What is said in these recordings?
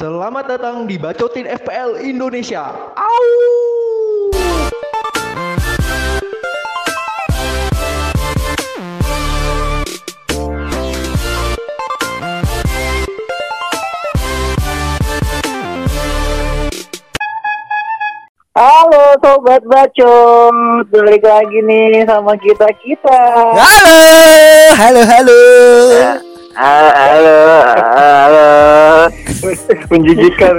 Selamat datang di Bacotin FPL Indonesia. Au! Halo sobat bacot, balik lagi nih sama kita kita. Halo, halo, halo. Halo, halo, halo. Menjijikan,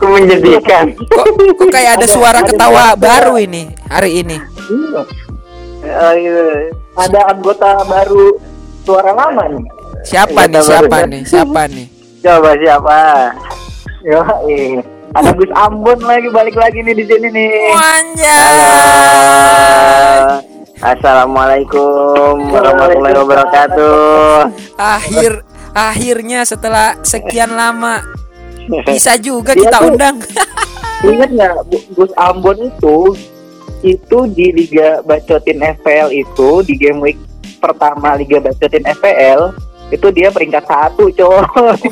Kok menjadikan. Kok, kok kayak ada suara ketawa baru ini hari ini? Iya. Ada anggota baru suara lama nih. Siapa nih? Anggota Siapa baru. nih? Siapa nih? Coba siapa? Yo, ada Gus Ambon lagi balik lagi nih di sini nih. Wanjay. Assalamualaikum warahmatullahi wabarakatuh. Akhir akhirnya setelah sekian lama bisa juga Dia kita tuh- undang. Ingat nggak Gus Ambon itu itu di Liga Bacotin FPL itu di game week pertama Liga Bacotin FPL itu dia peringkat satu coy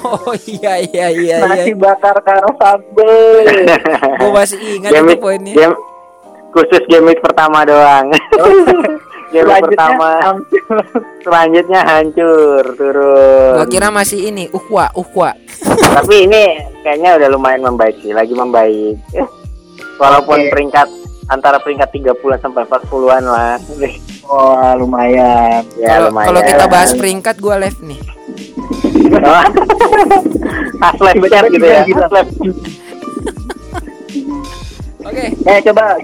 Oh iya iya iya iya. nasi bakar karo sambel Gue masih ingat Game itu week- poinnya. game khusus game week pertama doang. game week pertama hancur. selanjutnya hancur turun. Gua kira masih ini ukwa ukwa. Tapi ini kayaknya udah lumayan membaik sih, lagi membaik. Walaupun Oke. peringkat antara peringkat 30-an sampai 40-an lah. wah lumayan ya Kalau lumayan. kalau kita bahas peringkat gue left nih. Aslep chat gitu ya. Aslep. Oke. eh coba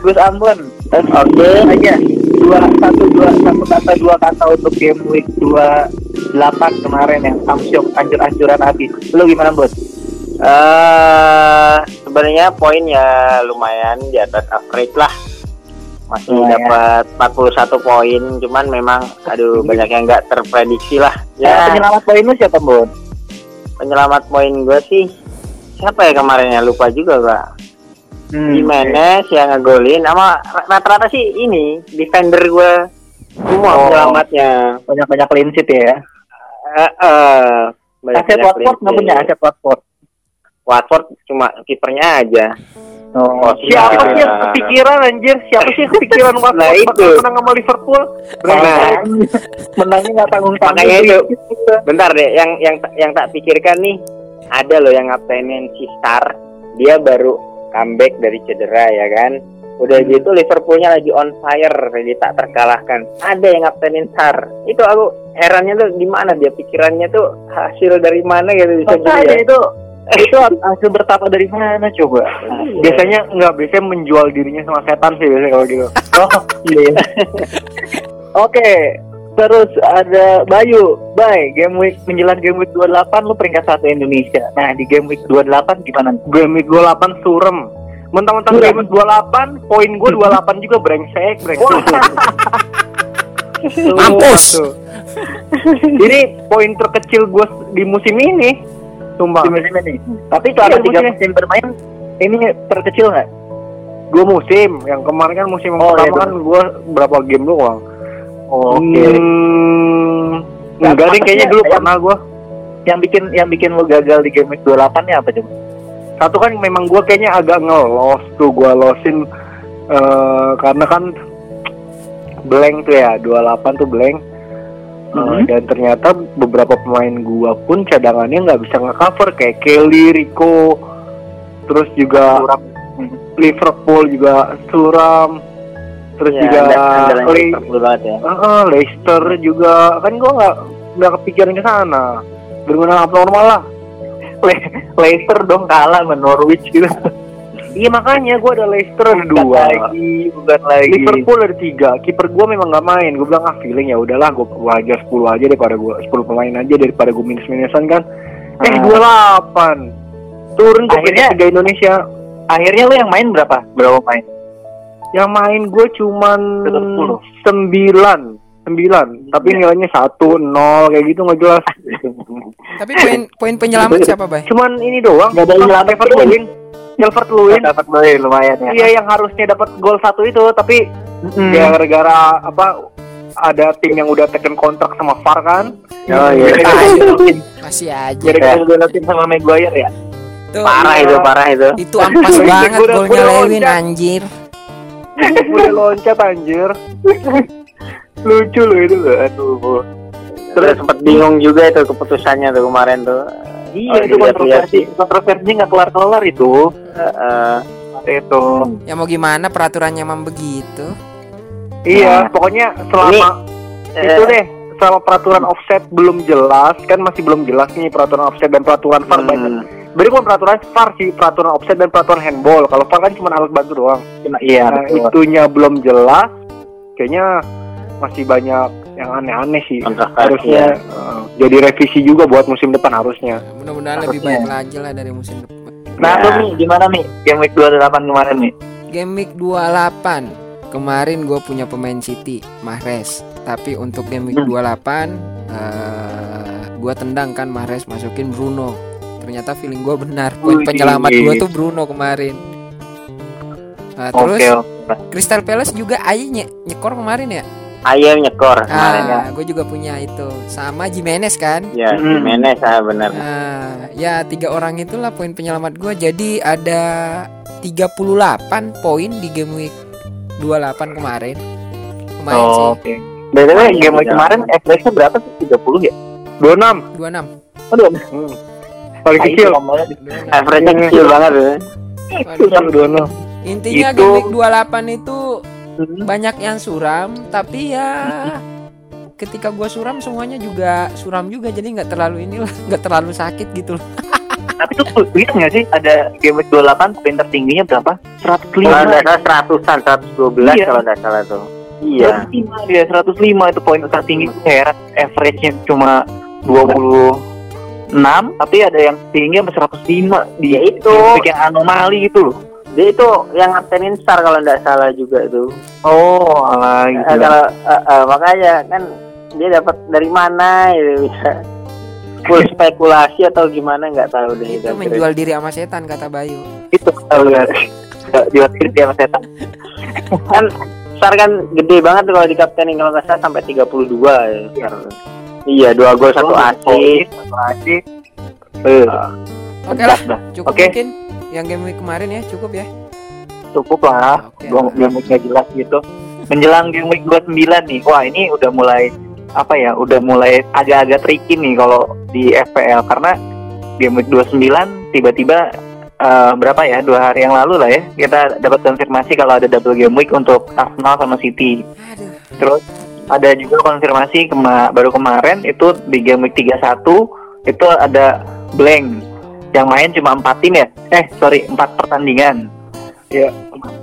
Gus Ambon. Oke. Aja dua satu dua satu kata dua kata untuk game week dua delapan kemarin yang Samsyong ancur-ancuran habis. Lu gimana bos? Eh, sebenarnya poin ya lumayan di atas average lah. Masih dapat 41 poin, cuman memang aduh banyak yang nggak terprediksi lah. ya. Ya, penyelamat poin lu siapa Bon penyelamat poin gue sih siapa ya kemarin ya lupa juga pak Hmm. Jimenez yang ngegolin sama rata-rata sih ini defender gue semua Oh. penyelamatnya banyak-banyak clean sheet ya. Eh, eh, banyak Aset Watford nggak punya aset Watford. Watford cuma kipernya aja Oh, Oh, siapa iya. sih yang kepikiran anjir? Siapa sih yang kepikiran Watford Nah, itu. menang sama Liverpool? Nah. menangnya nggak tanggung tanggung. Makanya itu. bentar deh yang yang yang tak pikirkan nih ada loh yang ngaptenin si Star dia baru comeback dari cedera ya kan? Udah Hmm. gitu Liverpoolnya lagi on fire jadi tak terkalahkan. Ada yang ngaptenin Star itu aku herannya tuh di mana dia pikirannya tuh hasil dari mana gitu bisa Makanya ya itu itu hasil bertapa dari mana coba? biasanya nggak biasanya menjual dirinya sama setan sih biasanya kalau gitu. Oh, iya. Oke, terus ada Bayu. Bay, game week menjelang game week 28 lu peringkat satu Indonesia. Nah, di game week 28 gimana? game week 28 surem mentang-mentang game week 28 poin gue 28 juga brengsek brengsek Mampus. ini poin terkecil gue di musim ini sumpah Di musim ini. Tapi selama Iya, tiga musim. musim bermain ini terkecil nggak? dua musim yang kemarin kan musim yang Oh, iya, pertama kan gue berapa game doang Oh, Oke. hmm, enggak deh kayaknya dulu maksudnya pernah gue Yang bikin yang bikin lu gagal di game week 28 nya apa coba? satu kan memang gue kayaknya agak ngelos tuh gue losin eh, karena kan blank tuh ya 28 tuh blank Eh, Mhm. dan ternyata beberapa pemain gua pun cadangannya nggak bisa nge-cover kayak Kelly, Rico, terus juga Suram. Liverpool juga suram, terus ya, juga andalan Le- Liverpool banget ya eh, Leicester juga kan gua nggak nggak kepikiran ke sana berguna abnormal lah Le- Leicester dong kalah sama Norwich gitu. iya makanya gua ada Leicester ada dua lagi, bukan lagi. Liverpool ada tiga kiper gua memang nggak main gua bilang ah feeling ya udahlah gua, gua ajar 10 aja daripada gua 10 pemain aja daripada gua minus minusan kan eh Ah. 28 turun ke Akhirnya- tiga Indonesia Akhirnya lu yang main berapa? Berapa main? Yang main gue cuman Tetep 10. sembilan sembilan tapi nilainya satu nol kayak gitu nggak jelas Tapi poin poin penyelamat siapa, Bay? cuman ini doang Nggak ada. Calvert Lewin Calvert Lewin Dapat beli lumayan ya. iya yang harusnya dapat gol satu itu tapi Mm. ya gara-gara apa ada tim yang udah tekan kontrak sama VAR kan. Oh iya. Masih aja. Gara-gara dibelotin sama Maguire ya. Tuh, Parah itu, parah itu. itu ampas banget golnya Lewin anjir. Udah loncat anjir. Lucu loh itu loh. Aduh. Terus sempat bingung juga itu keputusannya tuh kemarin tuh. Iya Oh, itu kontroversi. Kontroversi nggak kelar-kelar itu. Heeh. Itu. Ya mau gimana peraturannya emang begitu. Iya, Nah. pokoknya selama itu Eh, deh selama peraturan offset belum jelas kan masih belum jelas nih peraturan offset dan peraturan VAR banyak. hmm. Berarti bukan peraturan VAR sih, peraturan offset dan peraturan handball. Kalau VAR kan cuma alat bantu doang. Cuma iya nah, betul. itunya belum jelas. Kayaknya masih banyak yang aneh-aneh sih. Kontroversi, Harusnya eh, jadi revisi juga buat musim depan harusnya. Mudah-mudahan lebih Harusnya. baik lagi lah dari musim depan. Nah, Ya. lu nih gimana nih? Game week 28 kemarin nih. Game week 28 Kemarin gue punya pemain City Mahrez Tapi untuk game week Hmm. 28 eh Gue tendang kan Mahrez masukin Bruno Ternyata feeling gue benar Poin penyelamat gue tuh Bruno kemarin Nah, Terus oke. Crystal Palace juga Ayi nye- nyekor kemarin ya Ayam nyekor kemarin ya. Ah, gue juga punya itu Sama Jimenez kan Ya, Hmm. Jimenez ah benar. Nah, ya tiga orang itulah poin penyelamat gue. Jadi ada 38 poin di game week 28 kemarin. Lumayan Oh, sih. Oke. BTW Ah, iya, game week kemarin average-nya berapa sih? 30 ya? 26. 26. Aduh, Hmm. Paling nah, itu kecil. ngomongnya di- 26. Average-nya kecil banget tuh. Waduh. Yang 26. Intinya Itu- game week 28 itu Hmm. banyak yang suram, tapi ya ketika gua suram semuanya juga suram juga jadi nggak terlalu inilah nggak terlalu sakit gitu loh. Tapi tuh lihat nggak sih ada game week 28 poin tertingginya berapa? 105. Kalau nggak salah seratusan, 112 Iya. kalau nggak salah tuh. Iya. 105 dia 105 itu poin tertinggi heran average-nya cuma 26 tapi ada yang tinggi sampai 105 di Ya itu. yang anomali gitu loh. Dia itu yang ngaptenin star kalau nggak salah juga tuh. Oh, alah Eh, gitu. kalau eh, eh, makanya kan dia dapat dari mana itu bisa full spekulasi atau gimana nggak tahu deh Itu itu. menjual diri sama setan kata Bayu. Itu kalau lihat diwakili dia sama setan. kan Star kan gede banget kalau di kaptenin kalau nggak salah sampai 32 ya. Star. Iya, dua gol satu assist. Satu assist. Eh, Oke lah, dah. cukup Oke. mungkin yang game week kemarin ya, cukup ya. cukup lah. Oke. Gua game week jelas gitu. Menjelang game week 29 nih. Wah, ini udah mulai apa ya? Udah mulai agak-agak tricky nih kalau di FPL karena game week 29 tiba-tiba eh, berapa ya? Dua hari yang lalu lah ya. Kita dapat konfirmasi kalau ada double game week untuk Arsenal sama City. Aduh. Terus ada juga konfirmasi kema baru kemarin itu di game week 31 itu ada blank yang main cuma empat tim ya eh sorry empat pertandingan Iya.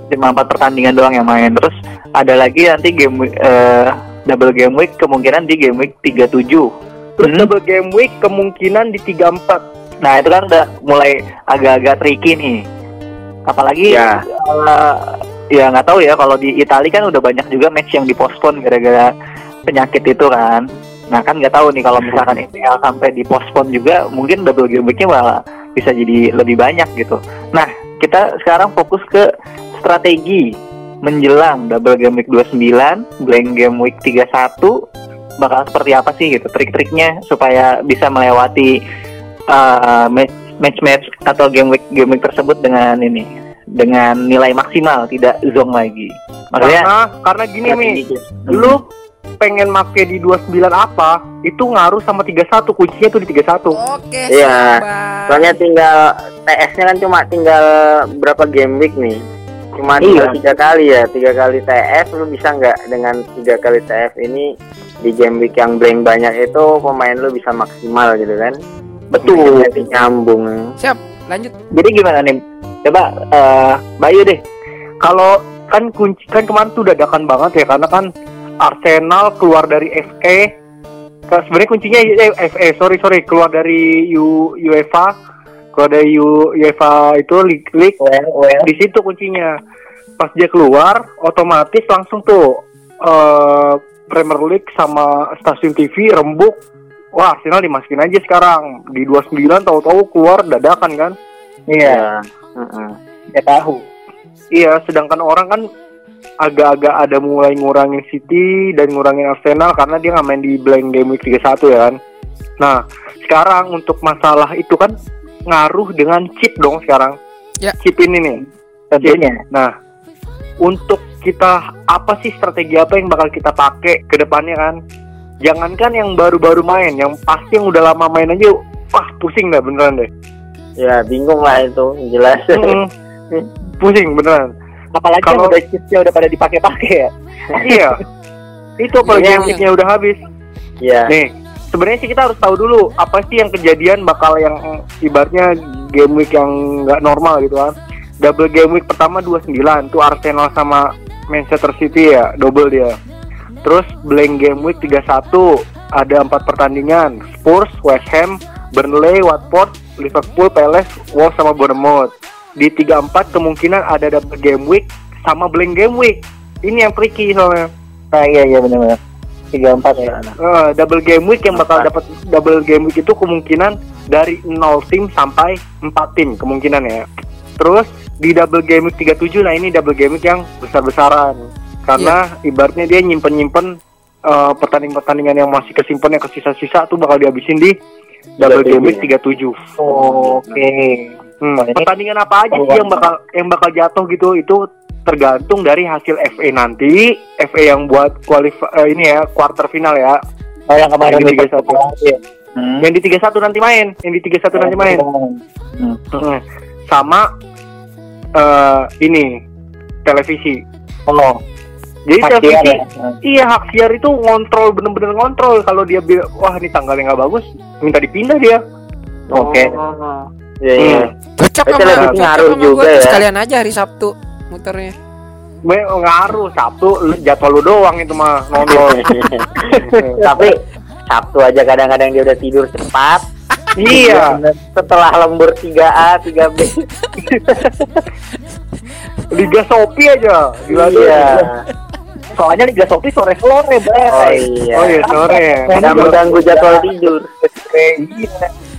cuma empat pertandingan doang yang main terus ada lagi nanti game week, eh, double game week kemungkinan di game week 37 Terus Hmm. double game week kemungkinan di 34. nah itu kan udah mulai agak-agak tricky nih apalagi Ya. eh, ya nggak tahu ya kalau di Italia kan udah banyak juga match yang dipospon gara-gara penyakit itu kan. Nah kan nggak tahu nih kalau misalkan IPL sampai dipospon juga mungkin double game weeknya malah bisa jadi lebih banyak gitu. Nah kita sekarang fokus ke strategi menjelang double game week 29 blank game week 31 bakal seperti apa sih gitu trik-triknya supaya bisa melewati uh, match match atau game week game week tersebut dengan ini dengan nilai maksimal tidak zong lagi maksudnya Karena karena gini Mi, lu pengen make di 29 apa, itu ngaruh sama 31, kuncinya tuh di 31. Oke, Iya. Soalnya tinggal TS-nya kan cuma tinggal berapa game week nih? Cuma tinggal Iya. tiga kali ya, tiga kali TS lu bisa nggak dengan tiga kali TS ini di game week yang blank banyak itu pemain lu bisa maksimal gitu kan? betul Jadi nyambung. Siap, lanjut. jadi gimana nih coba eh Bayu deh. Kalau kan kunci kan kemarin tuh dadakan banget ya karena kan Arsenal keluar dari FA sebenarnya kuncinya eh, FA sorry sorry keluar dari U, UEFA keluar dari U, UEFA itu league, league well well. di situ kuncinya. Pas dia keluar otomatis langsung tuh eh Premier League sama stasiun TV rembuk. Wah Arsenal dimasukin aja sekarang. Di 29 tahu-tahu keluar dadakan kan. Iya. Ya. Ya tahu iya sedangkan orang kan agak-agak ada mulai ngurangin City dan ngurangin Arsenal karena dia nggak main di blank game week 31 ya kan. Nah, sekarang untuk masalah itu kan ngaruh dengan chip dong sekarang. Ya. Chip ini nih. Tentunya. Nah, untuk kita apa sih strategi apa yang bakal kita pakai ke depannya kan? Jangankan yang baru-baru main, yang pasti yang udah lama main aja, wah pusing dah beneran deh. Ya bingung lah itu jelas. Mm-mm. pusing beneran. Apalagi Kalau- udah chipsnya udah pada dipakai-pakai ya. iya. Itu apalagi Iya, yang iya. chipnya udah habis. ya. Nih, sebenarnya sih kita harus tahu dulu apa sih yang kejadian bakal yang ibaratnya game week yang nggak normal gitu kan. Double game week pertama 29 tuh Arsenal sama Manchester City ya, double dia. Terus blank game week 31 ada empat pertandingan, Spurs, West Ham, Burnley, Watford, Liverpool, Palace, Wolves sama Bournemouth. Di 34 kemungkinan ada double game week sama blank game week. Ini yang tricky soalnya. Nah, iya iya benar-benar. 34 ya. Eh, double game week yang bakal dapat double game week itu kemungkinan dari 0 tim sampai 4 tim kemungkinan ya. Terus di double game week 37 nah ini double game week yang besar-besaran. Karena ibaratnya dia nyimpen-nyimpen eh, pertandingan-pertandingan yang masih kesimpan yang kesisa-sisa tuh bakal dihabisin di double game week 37. Oke. Hmm, pertandingan apa aja sih yang bakal yang bakal jatuh gitu itu tergantung dari hasil FA nanti FA yang buat kualif eh, ini ya quarter final ya Oh yang kemarin Yang di itu 31. ya. Hmm. yang di 31 nanti main yang di 31 nanti main Hmm. Hmm. sama eh ini televisi Oh, jadi hak siar ya. Hmm. iya hak siar itu ngontrol bener-bener ngontrol kalau dia bilang wah ini tanggalnya nggak bagus minta dipindah dia Oke. Ya, ya. Cocok Tapi sama, lebih cocok ngaruh sama juga gua tuh ya. sekalian aja hari Sabtu muternya. Me ngaruh Sabtu jadwal lu doang itu mah nonton Tapi Sabtu aja kadang-kadang dia udah tidur cepat. iya Setelah lembur 3A, 3B. Liga Shopee aja gila. Iya. Soalnya Liga Shopee sore-sore, Bre. Oh iya. oh iya sore Nggak mengganggu jadwal tidur.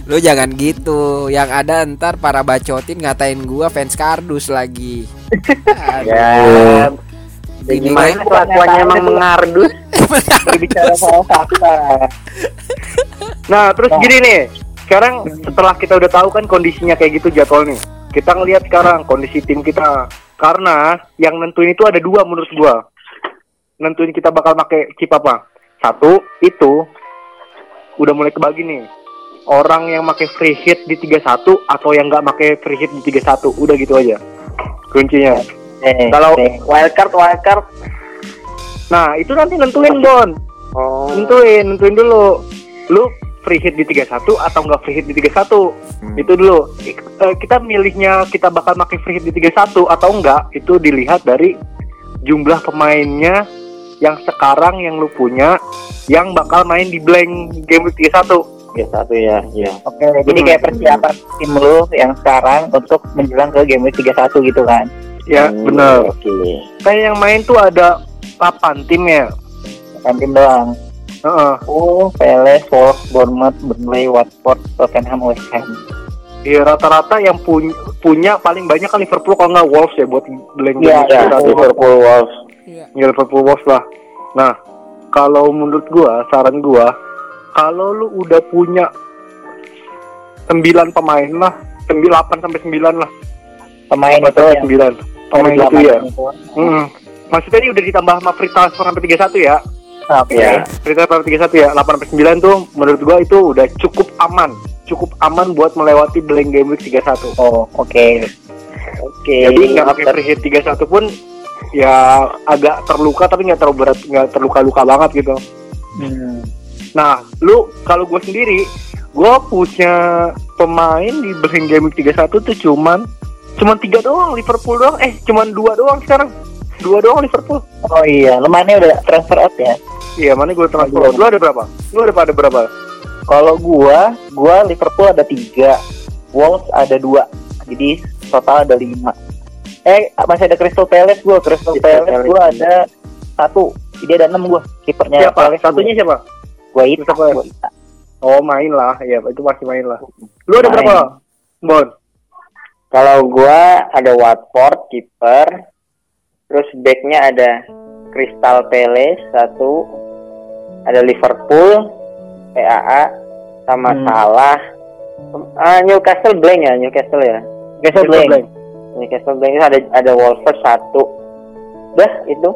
Lu jangan gitu. Yang ada ntar para bacotin ngatain gua fans kardus lagi. Aduh. Ya. Ya Ini mah- kelakuannya emang mengardus? Berbicara soal fakta. Nah, terus gini nih. Sekarang setelah kita udah tahu kan kondisinya kayak gitu jadwalnya. Kita ngelihat sekarang kondisi tim kita. Karena yang nentuin itu ada dua menurut gua. Nentuin kita bakal pakai chip apa? Satu, itu udah mulai kebagi nih. Orang yang pakai free hit di 31 atau yang nggak pakai free hit di 31. Udah gitu aja. Kuncinya. Eh, Kalau eh. wildcard, wildcard. Nah, itu nanti nentuin, Bon. Oh. Nentuin, nentuin dulu. Lu free hit di 31 atau nggak free hit di 31? Itu dulu. Eh, kita milihnya kita bakal pakai free hit di 31 atau enggak itu dilihat dari jumlah pemainnya yang sekarang yang lu punya yang bakal main di blank game week 31. Ya satu ya, ya. Oke, jadi kayak persiapan tim lu yang sekarang untuk menjelang ke game week 31 gitu kan. Ya, Hmm, bener. Oke. Kayak yang main tuh ada 8 tim ya. Bukan tim doang. Heeh. Oh, Palace, Wolves, Bournemouth, Burnley, Watford, Tottenham, West Ham. Iya rata-rata yang punya punya paling banyak kan Liverpool kalau nggak Wolves ya buat blank Iya, week Ya, 31. Liverpool Wolves. Iya. Ya, Liverpool Wolves lah. Nah, kalau menurut gua, saran gua, kalau lu udah punya 9 pemain lah, 8 sampai 9 lah. Pemain 8 itu yang 9. Pemain itu delapan ya. itu. Hmm. Maksudnya ini udah ditambah sama free transfer sampai 31 ya. Oke. Ya. Free transfer sampai 31 ya. 8 sampai 9 tuh menurut gua itu udah cukup aman. Cukup aman buat melewati blank game week 31. Oh, oke. Oke. Jadi nggak pakai free hit 31 pun ya agak terluka tapi nggak terlalu berat, nggak terluka-luka banget gitu. Hmm. Nah, lu kalau gue sendiri, gue punya pemain di blank game week 31 tuh cuman cuman tiga doang Liverpool doang. Eh, cuman dua doang sekarang. Dua doang Liverpool. Oh iya, lemahnya udah transfer out ya. Iya, mana gue transfer. Lu ada berapa? Lu ada pada berapa? Kalau gua, gua Liverpool ada tiga, Wolves ada dua, jadi total ada lima. Eh masih ada Crystal Palace gua, Crystal Crystal Palace Palace, gua iya. ada satu, jadi ada enam gua. Kipernya Siapa? Palace Satunya siapa? gua Ita, Siapa? gua Ita. Oh, main lah. Iya, itu masih main lah. Lu ada Main. berapa? Bon. Kalau gua ada Watford kiper, Terus backnya ada Crystal Palace satu, ada Liverpool, PAA, sama Hmm. Salah. Ah, Newcastle blank ya, Newcastle ya. Newcastle blank. Newcastle blank itu ada ada Wolves satu. Udah itu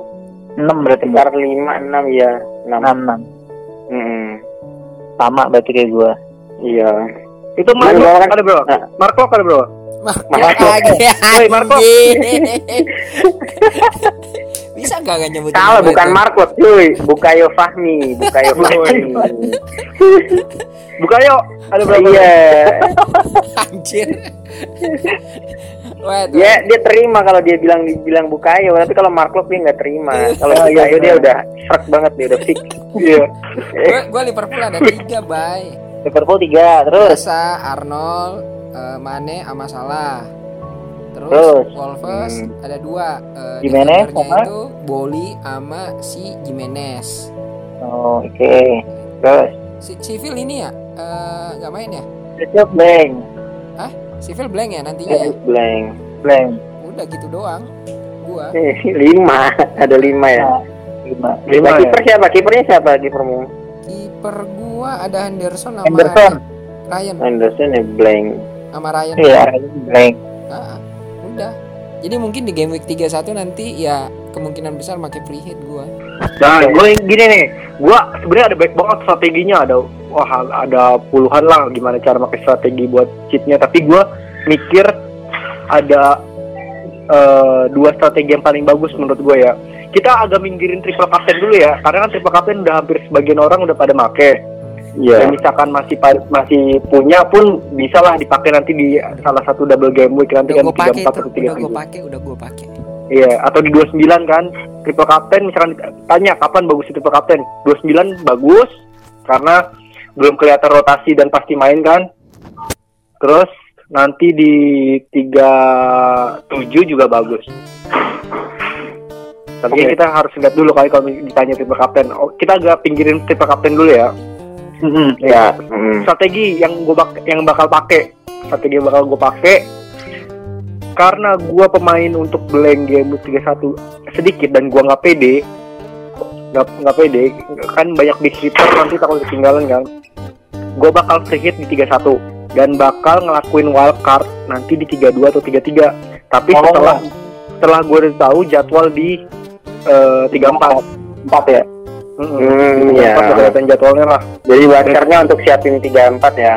6 berarti sekitar lima enam ya enam. 6 6. Hmm, Sama berarti kayak gua. iya. Itu Mark Nah, Locke ada berapa? Nah. Mark Locke ada berapa? Mark lagi Woi, Marco. Bisa gak gak nyebutin Salah bukan itu? Cuy, Bukayo Fahmi, Bukayo Fahmi. Buka yuk. Ada berapa? Iya. Anjir. Wah, tuh. Ya dia terima kalau dia bilang dibilang Bukayo, tapi kalau Marcos dia nggak terima. Kalau Ah, iya, Bukayo dia iya. udah serak banget dia udah fix. Iya. Gue Liverpool ada tiga, bay. Liverpool 3 terus. Asa, Arnold, eh, Mane, sama Salah. Terus, Terus? Wolves Hmm. ada dua. eh, Jimenez sama? itu Boli sama si Jimenez. Oh, oke. Terus. Si Civil ini ya eh, nggak main ya? Newcastle blank. Civil blank ya nantinya ya? Blank. Blank. Udah gitu doang. Gua. Eh, lima, ada lima ya. Nah, 5. Lima Nah, ya. kiper siapa? Kipernya siapa kipermu? Kiper gua ada Henderson sama Henderson. Ryan. Anderson ya blank. Sama Ryan. Iya, blank. Ah, udah. Jadi mungkin di game week 31 nanti ya kemungkinan besar pakai free hit gua. Nah, gue gini nih, gue sebenarnya ada baik banget strateginya, ada wah ada puluhan lah gimana cara pakai strategi buat cheatnya. Tapi gue mikir ada eh, dua strategi yang paling bagus menurut gue ya. Kita agak minggirin triple captain dulu ya, karena kan triple captain udah hampir sebagian orang udah pada make. Iya. Dan misalkan masih masih punya pun bisa lah dipakai nanti di salah satu double game week nanti Udah kan 34 itu, atau udah gua 33. pakai, udah gua pakai. Iya, atau di 29 kan. Triple captain misalkan tanya kapan bagus itu triple captain. 29 bagus karena belum kelihatan rotasi dan pasti main kan. Terus nanti di 37 juga bagus. Tapi Oke. kita harus lihat dulu kali kalau ditanya triple captain. Oh, kita agak pinggirin triple captain dulu ya. Ya. mm. Strategi yang gue bak yang bakal pakai, strategi yang bakal gue pakai karena gua pemain untuk blank game week 31 sedikit dan gua nggak pede nggak nggak pede kan banyak di Twitter nanti takut ketinggalan kan gua bakal free hit di 31 dan bakal ngelakuin wild card nanti di 32 atau 33 tapi Oh. setelah setelah gue udah tahu jadwal di eh, 34 4 ya. Hmm, Di iya. 34 udah kelihatan jadwalnya lah Jadi wildcardnya untuk siapin 34 ya.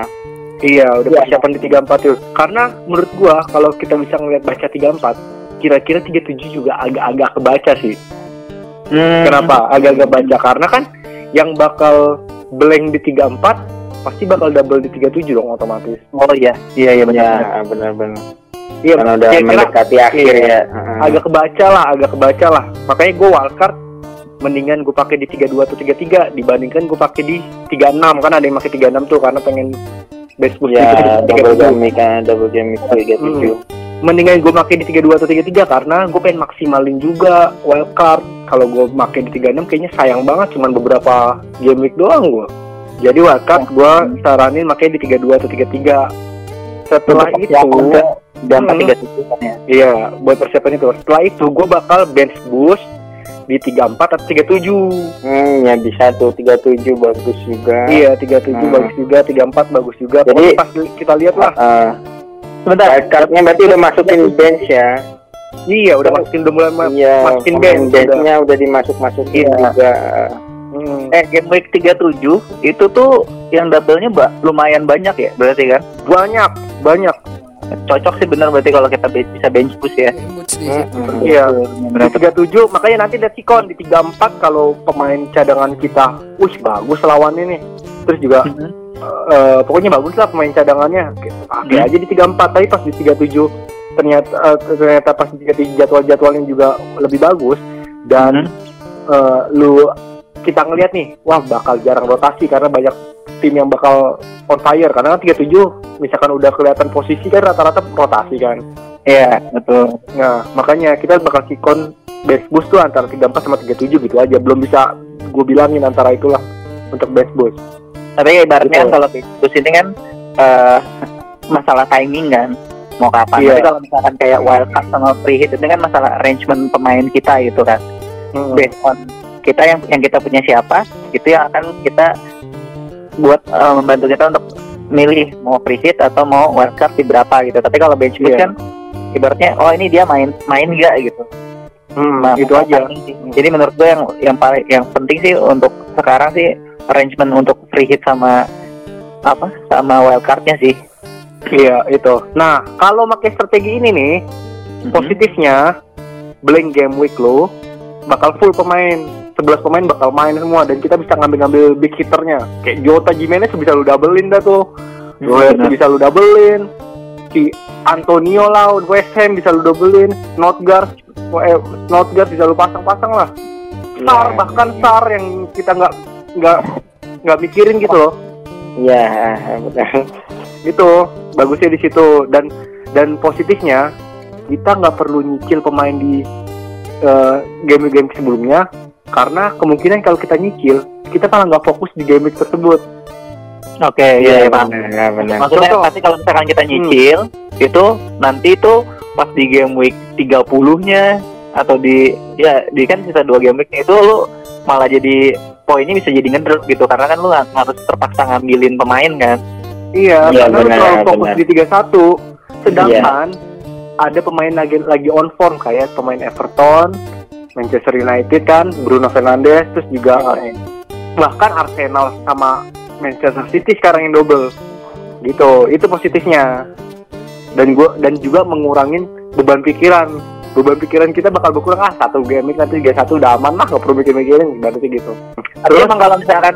Iya, udah Iya. persiapan di 34 tuh. Karena menurut gua kalau kita bisa ngeliat baca 34, kira-kira 37 juga agak-agak kebaca sih. Hmm. Kenapa? Agak-agak baca karena kan yang bakal blank di 34 pasti bakal double di 37 dong otomatis. Oh iya, iya iya benar. Ya, benar-benar. Iya, Karena udah mendekati akhir iya. ya. Heeh. agak kebaca lah, agak kebaca lah. Makanya gua wildcard mendingan gue pakai di 32 atau 33 dibandingkan gue pakai di 36 kan ada yang pakai 36 tuh karena pengen best boost Ya, gitu, double 37. game week kan, double game week 37. mendingan gue pakai di 32 atau 33 karena gue pengen maksimalin juga wildcard kalau gue pakai di 36 kayaknya sayang banget cuman beberapa game week doang gue jadi wildcard gue saranin pakai di 32 atau 33 setelah Untuk itu dampak Hmm. 37 kan ya. iya buat persiapan itu setelah itu gue bakal bench boost di 34 atau 37 Hmm, ya bisa tuh 37 bagus juga. iya 37 Hmm. bagus juga 34 bagus juga Jadi- pokoknya pas kita lihat lah Heeh. Sebentar. wildcardnya berarti udah masukin bench ya. iya udah masukin udah mulai ma- Iya, masukin bench, benchnya udah dimasuk-masukin Iya. juga. Hmm. Eh game week 37 itu tuh yang double-nya ba- lumayan banyak ya berarti kan? banyak banyak Cocok sih bener berarti kalau kita be- bisa bench boost ya. Di Hmm, hmm. Iya. Di 37 makanya nanti lihat sikon di 34 kalau pemain cadangan kita wih bagus lawannya nih terus juga Mhm. eh, pokoknya bagus lah pemain cadangannya pakai Hmm. aja di 34 tapi pas di 37 ternyata eh, ternyata pas di 37 jadwal-jadwalnya juga lebih bagus dan eh, lu kita ngelihat nih wah bakal jarang rotasi karena banyak tim yang bakal on fire karena kan 37 misalkan udah kelihatan posisi kan rata-rata rotasi kan Iya, betul. Nah, makanya kita bakal sikon base boost tuh antara 34 sama 37 gitu aja. Belum bisa gue bilangin antara itulah untuk base boost. Tapi ibaratnya Betul. kalau bench boost ini kan eh, masalah timing kan. mau kapan. Iya. Tapi kalau misalkan kayak wildcard sama free hit itu kan masalah arrangement pemain kita gitu kan. Hmm. Based on kita yang yang kita punya siapa, itu yang akan kita buat eh, membantu kita untuk milih mau free hit atau mau wildcard di berapa gitu. Tapi kalau bench boost Iya. kan ibaratnya oh ini dia main main enggak gitu. Hmm, Nah, itu aja. sih. Jadi menurut gue yang yang paling yang penting sih untuk sekarang sih arrangement untuk free hit sama apa sama wildcardnya sih. Iya itu. Nah kalau pakai strategi ini nih, Mhm. positifnya blank game week lo bakal full pemain. 11 pemain bakal main semua dan kita bisa ngambil-ngambil big hitternya. Kayak Jota Jimenez bisa lu doublein dah tuh. Hmm, Doherty benar. bisa lu doublein. Si Antonio lah West Ham bisa lu doublein. Notgard eh, Notgard bisa lu pasang-pasang lah. Sar Iya. bahkan Sar yang kita nggak nggak nggak mikirin gitu loh. Iya, betul. gitu bagusnya di situ dan dan positifnya kita nggak perlu nyicil pemain di eh, game-game sebelumnya karena kemungkinan kalau kita nyicil kita malah nggak fokus di game tersebut Oke, iya, iya, paham. benar, benar. Maksudnya Contoh. pasti kalau misalkan kita nyicil itu nanti itu pas di game week 30-nya atau di ya di kan sisa dua game week itu lu malah jadi poinnya bisa jadi ngedrop gitu karena kan lu harus terpaksa ngambilin pemain kan. iya Iya, karena lu benar, terlalu fokus benar. di 31 sedangkan ada pemain lagi lagi on form kayak pemain Everton Manchester United kan Bruno Fernandes terus juga bahkan Arsenal sama Manchester City sekarang yang double. Gitu itu positifnya. Dan gua dan juga mengurangin beban pikiran. Beban pikiran kita bakal berkurang ah satu game nanti tiga satu udah aman lah nggak perlu mikir-mikirin berarti gitu. Tapi emang kalau misalkan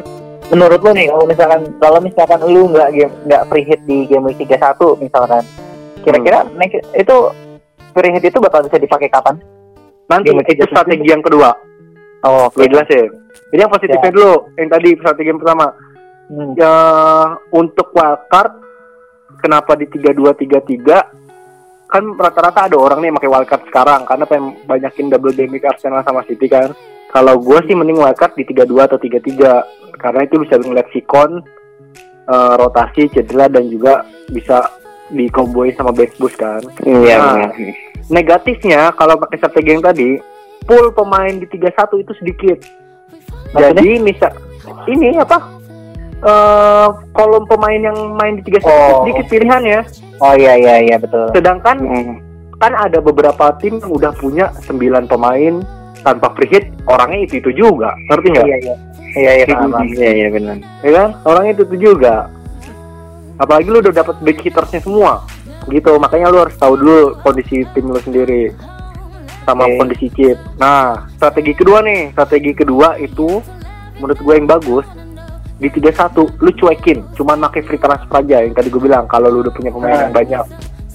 menurut lu nih kalau misalkan kalau misalkan lu nggak game nggak free hit di game week 31 misalkan kira-kira next itu free hit itu bakal bisa dipakai kapan? Nanti week itu 31. strategi yang kedua. Oh, gue jelasin. Jadi yang positifnya dulu yang tadi strategi yang pertama. Hmm. ya untuk wildcard kenapa di 3233 kan rata-rata ada orang nih yang pakai wildcard sekarang karena pengen banyakin double week Arsenal sama City kan? Kalau gue sih mending wildcard di 32 atau 33 karena itu bisa ngeliat sikon eh, rotasi cedera dan juga bisa dikomboin sama bench boost kan? Iya, Nah. Negatifnya kalau pakai strategi yang tadi pool pemain di 31 itu sedikit Maksudnya? jadi misal ini apa eh kolom pemain yang main di 31 Oh. sedikit pilihannya Oh iya iya iya betul. sedangkan Hmm. kan ada beberapa tim yang udah punya 9 pemain tanpa free hit orangnya itu itu juga ngerti nggak Iya iya. Iya iya paham. Iya, iya benar. ya kan orangnya itu itu juga apalagi lu udah dapat back hittersnya semua gitu. Makanya lu harus tahu dulu kondisi tim lu sendiri sama Oke. kondisi chip nah strategi kedua nih. Strategi kedua itu menurut gue yang bagus di 31 lu cuekin. Cuman pakai free transfer aja yang tadi gue bilang kalau lu udah punya pemain yang banyak.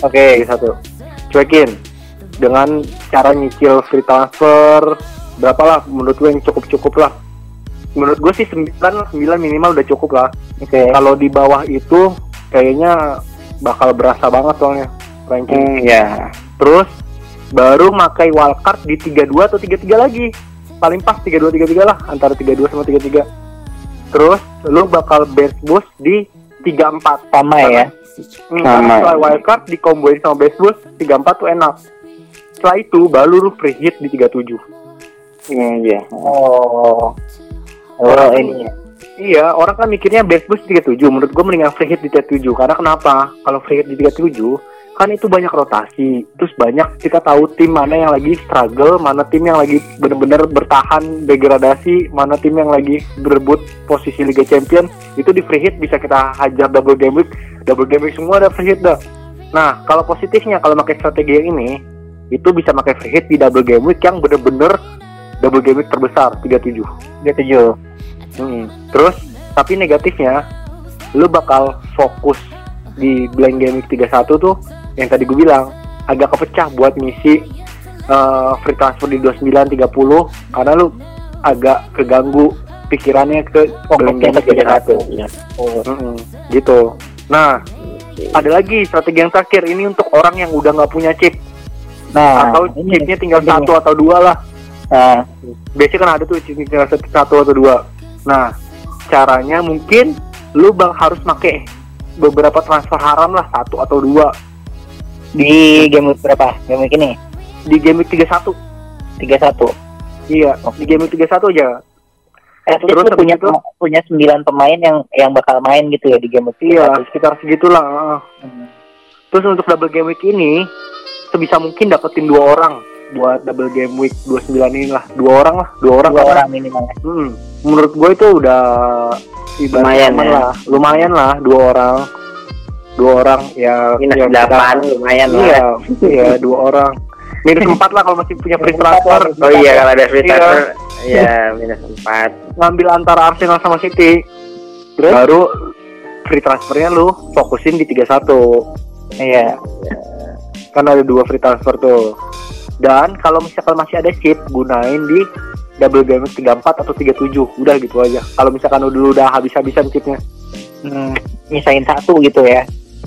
Oke. 31 cuekin dengan cara nyicil free transfer berapa lah menurut gue yang cukup-cukup lah. Menurut gue sih 9 9 minimal udah cukup lah. Oke. kalau di bawah itu kayaknya bakal berasa banget soalnya ranking. Hmm, ya. Terus baru makai wildcard di 32 atau 33 lagi. Paling pas 32 33 lah antara 32 sama 33. Terus lu bakal best boost di 34. Sama ya. Hmm, Sama. setelah wildcard dikomboin sama best boost 34 tuh enak. Setelah itu baru lu free hit di 37. Hmm, iya. Oh. Oh Orang- ini ya. Iya, orang kan mikirnya best boost 37. Menurut gue mendingan free hit di 37. Karena kenapa? Kalau free hit di 37, kan itu banyak rotasi. Terus banyak kita tahu tim mana yang lagi struggle, mana tim yang lagi bener-bener bertahan degradasi, mana tim yang lagi berebut posisi Liga Champion. Itu di free hit bisa kita hajar double game week. Double game week semua ada free hit dah. Nah, kalau positifnya kalau pakai strategi yang ini, itu bisa pakai free hit di double game week yang bener-bener double game week terbesar 37. Dia tujuh. Hmm. Terus tapi negatifnya lu bakal fokus di blank game week 31 tuh yang tadi gue bilang agak kepecah buat ngisi eh, free transfer di 29 30 karena lu agak keganggu pikirannya ke blank game week 31 Iya. Oh. Mm-mm, gitu. Nah, ada lagi strategi yang terakhir ini untuk orang yang udah nggak punya chip Nah, atau ini chipnya tinggal ini. satu atau dua lah. Nah, biasanya kan ada tuh chip tinggal satu atau dua. Nah, caranya mungkin lu bang harus make beberapa transfer haram lah satu atau dua Di game berapa? Game week ini? di game week 31 31. iya di game week 31 aja Eh, terus, punya itu? punya 9 pemain yang yang bakal main gitu ya di game week iya 31. sekitar segitulah. Hmm. terus untuk double game week ini sebisa mungkin dapetin dua orang buat double game week 29 ini lah dua orang lah dua orang Dua orang minimal. ya. Hmm, menurut gue itu udah Lumayan ya. lah, lumayan lah dua orang, dua orang ya. minus ya, delapan kita- lumayan Iya, lah iya dua orang. Minus empat lah kalau masih punya free transfer. oh iya kalau ada free Iya. transfer ya minus empat Ngambil antara Arsenal sama City. Terus? Baru free transfernya lu fokusin di 31 Iya. kan ada dua free transfer tuh. Dan kalau misalkan masih ada chip, gunain di double week 34 atau 37. Udah gitu aja. Kalau misalkan lu dulu udah habis-habisan chipnya. Hmm, nyisain satu gitu ya.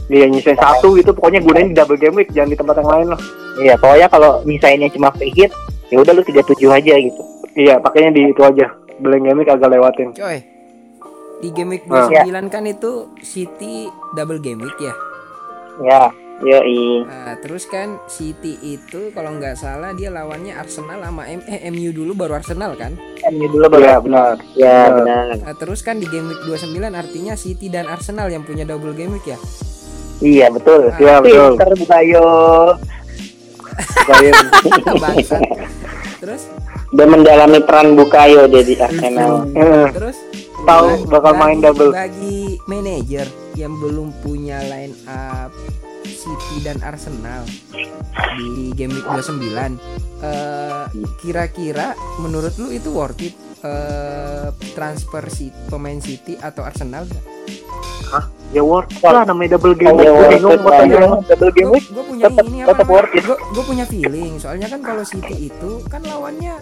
Dia nyisain satu gitu pokoknya gunain di double game week jangan di tempat yang lain lah. Iya, pokoknya kalau misainnya cuma free hit, ya udah lu 37 aja gitu. Iya, pakainya di itu aja. Blank game week agak lewatin. Coy. Di game week Ah. 29 kan itu City double game week ya. Ya, yoi Nah, terus kan City itu kalau nggak salah dia lawannya Arsenal sama M eh, MU dulu baru Arsenal kan. MU dulu baru. Iya, benar. ya Benar. Nah, terus kan di game week 29 artinya City dan Arsenal yang punya double game week ya. Iya, betul. Iya, betul. Pinter Bukayo. Bangsa. terus udah mendalami peran Bukayo jadi Arsenal terus Tahu bakal main double. Bagi manajer yang belum punya line up City dan Arsenal di game week 29 eh, kira-kira menurut lu itu worth it eh, transfer si pemain City atau Arsenal gak? ya worth it lah namanya double game Oh, week. iya, Gue worth bingung tanya. Double game week gue punya tetap- ini apa tetap worth it. gue punya feeling soalnya kan kalau City itu kan lawannya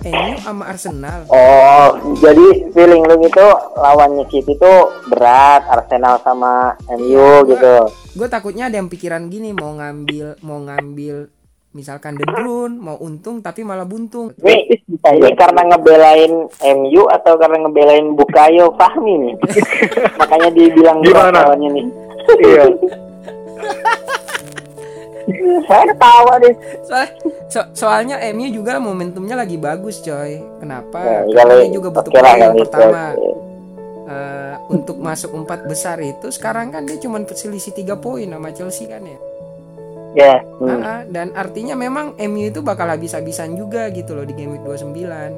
MU sama Arsenal. Oh jadi feeling lu gitu lawannya City tuh berat Arsenal sama MU Iya, gitu. Gue takutnya ada yang pikiran gini mau ngambil mau ngambil misalkan De Bruyne mau untung tapi malah buntung. Ini, ini karena ngebelain MU atau karena ngebelain Bukayo Fahmi nih? Makanya dibilang berat Gimana? lawannya nih Iya. saya ketawa deh Soalnya, so- soalnya MU juga momentumnya lagi bagus coy. Kenapa? Ya, Karena dia juga butuh kalau itu, pertama. Eh, untuk masuk empat besar itu sekarang kan dia cuma selisih tiga poin sama Chelsea kan ya. Ya, Hmm. Ah, dan artinya memang MU itu bakal habis-habisan juga gitu loh di game week 29.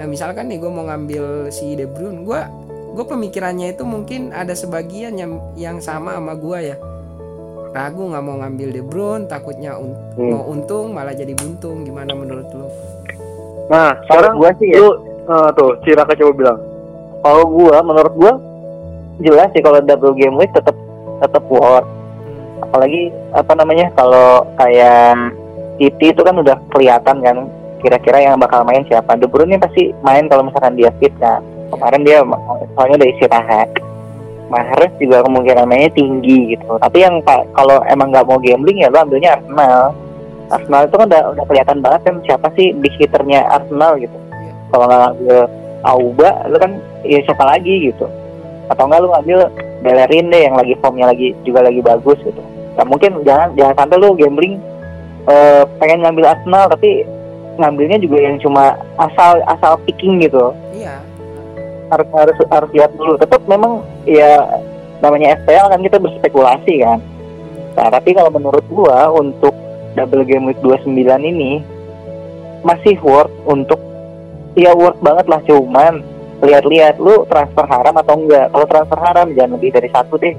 Nah, misalkan nih gue mau ngambil si De Bruyne, gue gue pemikirannya itu mungkin ada sebagian yang yang sama sama gue ya. Ragu nggak mau ngambil De Bruyne, takutnya un- Hmm. mau untung malah jadi buntung. Gimana menurut lo? Nah, sekarang gua sih ya, lu eh, tuh Ciraka coba bilang. kalau gua menurut gua jelas sih kalau double game week tetap tetap worth. Hmm. Apalagi apa namanya kalau kayak City itu kan udah kelihatan kan kira-kira yang bakal main siapa. De Bruyne ini pasti main kalau misalkan dia fit kan. Kemarin dia soalnya udah istirahat. Mahrez juga kemungkinan mainnya tinggi gitu. Tapi yang pa- kalau emang nggak mau gambling ya lo ambilnya Arsenal. Arsenal itu kan udah udah kelihatan banget kan siapa sih big hitternya Arsenal gitu. Iya. Kalau nggak ngambil Auba, lu kan ya siapa lagi gitu. Atau enggak lu ngambil Bellerin deh yang lagi formnya lagi juga lagi bagus gitu. Nah, mungkin jangan jangan sampai lu gambling eh, pengen ngambil Arsenal tapi ngambilnya juga yang cuma asal asal picking gitu Iya. Harus harus harus lihat dulu. Tetap memang ya namanya FPL kan kita berspekulasi kan. Nah tapi kalau menurut gua untuk double game week 29 ini masih worth untuk ya worth banget lah. Cuman lihat-lihat lu transfer haram atau enggak? Kalau transfer haram jangan lebih dari satu deh.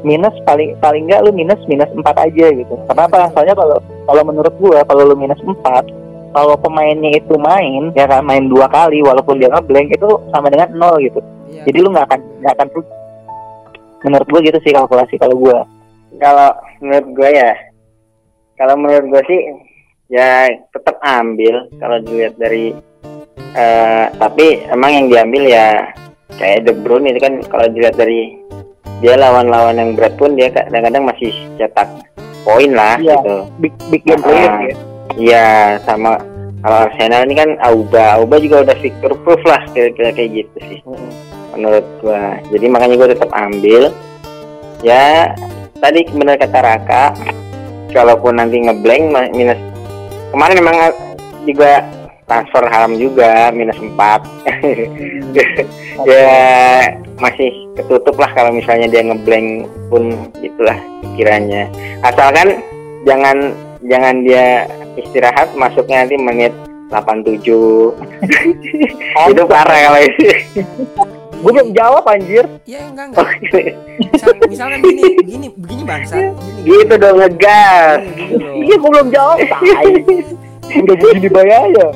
Minus paling paling enggak lu minus minus empat aja gitu. Kenapa? Soalnya kalau kalau menurut gua kalau lu minus empat kalau pemainnya itu main ya kan main dua kali walaupun dia ngeblank itu sama dengan nol gitu Iya. jadi lu nggak akan nggak akan rugi. menurut gua gitu sih kalkulasi kalau gua kalau menurut gue ya kalau menurut gue sih ya tetap ambil kalau dilihat dari eh tapi emang yang diambil ya kayak De Bruyne itu kan kalau dilihat dari dia lawan-lawan yang berat pun dia kadang-kadang masih cetak poin lah Iya. gitu big big game player Ah. ya iya sama kalau Arsenal ini kan Auba. Auba juga udah victor proof lah kira-kira kayak gitu sih menurut gua. Jadi makanya gua tetap ambil. Ya tadi benar kata Raka kalaupun nanti ngeblank minus kemarin memang juga transfer haram juga minus 4 ya masih ketutup lah kalau misalnya dia ngeblank pun itulah pikirannya. Asalkan jangan jangan dia istirahat masuknya nanti menit 87 itu parah kalau itu Gue belum jawab anjir. ya enggak enggak. Misal, misalkan gini gini begini bangsa. Gini, gitu dong ngegas. Gini loh. Iya, gue belum jawab. Udah begini bayaya.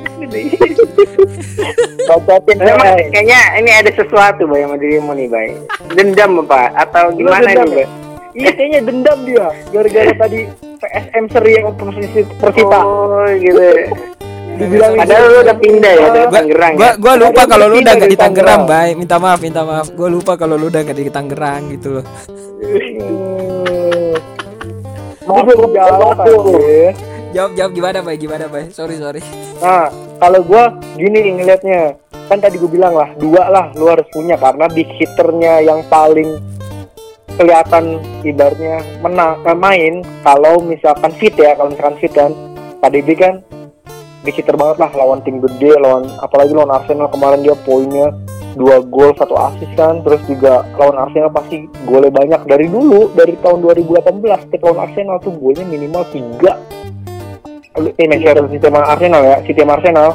Bacatin Memang kayaknya ini ada sesuatu bay sama dirimu nih bay. Dendam apa? Atau gimana nih bay? Iya, kayaknya dendam dia. Gara-gara tadi PSM seri yang posisi Persita. oh gitu Dibilang padahal lu udah pindah ya dari Tangerang gua, ya gua lupa Ada kalau lu udah gak di Tangerang. Bay. Minta maaf, minta maaf. Gua lupa kalau lu udah gak di Tangerang gitu loh. Gue belum jawab anjir. Jawab, jawab gimana, Bay? Gimana, Bay? Sorry, sorry. Nah, kalau gua gini ngelihatnya, kan tadi gue bilang lah dua lah lu harus punya karena di hitternya yang paling kelihatan ibaratnya menang eh, main kalau misalkan fit ya kalau misalkan fit kan. KDB kan di hitter banget lah lawan tim gede lawan apalagi lawan Arsenal kemarin dia poinnya dua gol satu assist kan. Terus juga lawan Arsenal pasti golnya banyak. Dari dulu dari tahun 2018 ke lawan Arsenal tuh golnya minimal tiga. Eh Manchester sama Arsenal ya sama Arsenal.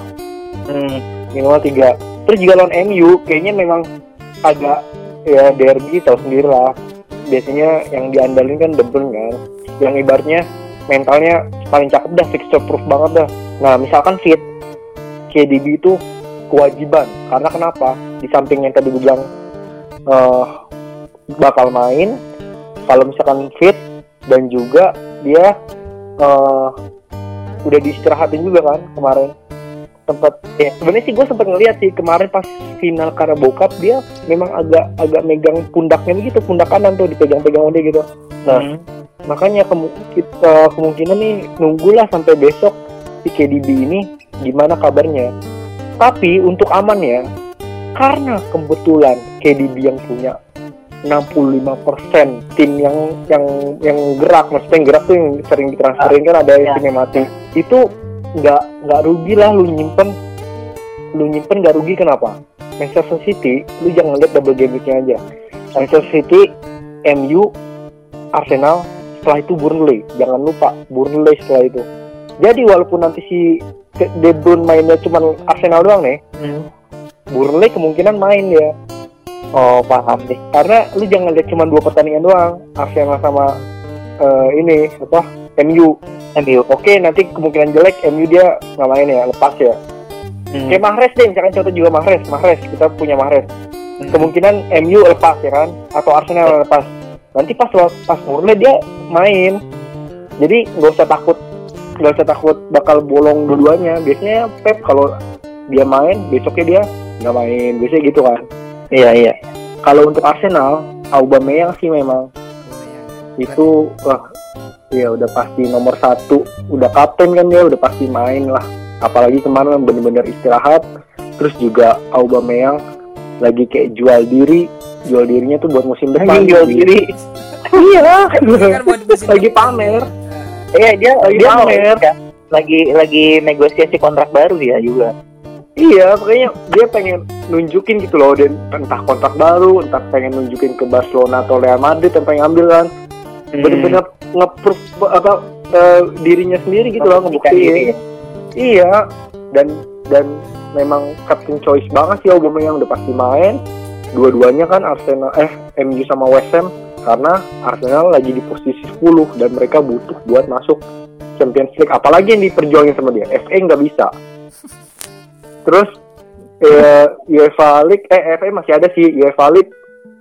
Hmm, minimal tiga. Terus juga lawan MU kayaknya memang agak ya derby tahu sendiri lah biasanya yang diandalin kan De kan. Yang ibaratnya mentalnya paling cakep dah fixture proof banget dah. Nah misalkan fit KDB itu kewajiban. Karena kenapa? Di samping yang tadi gue bilang eh, bakal main kalau misalkan fit dan juga dia eh, udah diistirahatin juga kan kemarin tempat ya sebenarnya sih gue sempat ngeliat sih kemarin pas final Carabao Cup dia memang agak agak megang pundaknya begitu pundak kanan tuh dipegang-pegang dia gitu. Nah makanya kemu- kita kemungkinan nih nunggulah sampai besok si KDB ini gimana kabarnya. Tapi untuk aman ya karena kebetulan KDB yang punya 65% tim yang yang yang gerak maksudnya yang gerak tuh yang sering ditransferin kan ada yang timnya mati itu nggak nggak rugi lah lu nyimpen. Lu nyimpen nggak rugi kenapa? Manchester City lu jangan lihat double game weeknya aja. Manchester City MU Arsenal setelah itu Burnley. Jangan lupa Burnley setelah itu. Jadi walaupun nanti si De Bruyne mainnya cuma Arsenal doang nih Burnley kemungkinan main ya oh paham nih karena lu jangan lihat cuma dua pertandingan doang Arsenal sama eh, ini apa MU MU oke nanti kemungkinan jelek MU dia nggak main ya lepas ya. Kayak Mahrez deh misalkan contoh juga Mahrez. Mahrez kita punya Mahrez. Kemungkinan MU lepas ya kan? Atau Arsenal lepas. Nanti pas pas Burnley dia main. Jadi nggak usah takut. Nggak usah takut bakal bolong dua-duanya. Biasanya Pep kalau dia main besoknya dia nggak main. Biasanya gitu kan? Iya iya. Kalau untuk Arsenal Aubameyang sih memang itu wah ya udah pasti nomor satu. Udah kapten kan dia udah pasti main lah. Apalagi kemarin bener-bener istirahat. Terus juga Aubameyang lagi kayak jual diri. Jual dirinya tuh buat musim depan jual diri. Iya. Kan lagi pamer. Iya dia Lagi dia mau pamer. ya. lagi lagi negosiasi kontrak baru dia juga. Iya, makanya dia pengen nunjukin gitu loh, dan entah kontrak baru, entah pengen nunjukin ke Barcelona atau Real Madrid yang pengen ambil kan, Hmm. bener-bener nge-proof apa eh, dirinya sendiri gitu loh, ngebuktiin. Iya, dan dan memang captain choice banget sih Aubameyang udah pasti main. Dua-duanya kan Arsenal eh MU sama West Ham karena Arsenal lagi di posisi 10 dan mereka butuh buat masuk Champions League apalagi yang diperjuangin sama dia FA nggak bisa terus eh, UEFA League eh FA masih ada sih UEFA League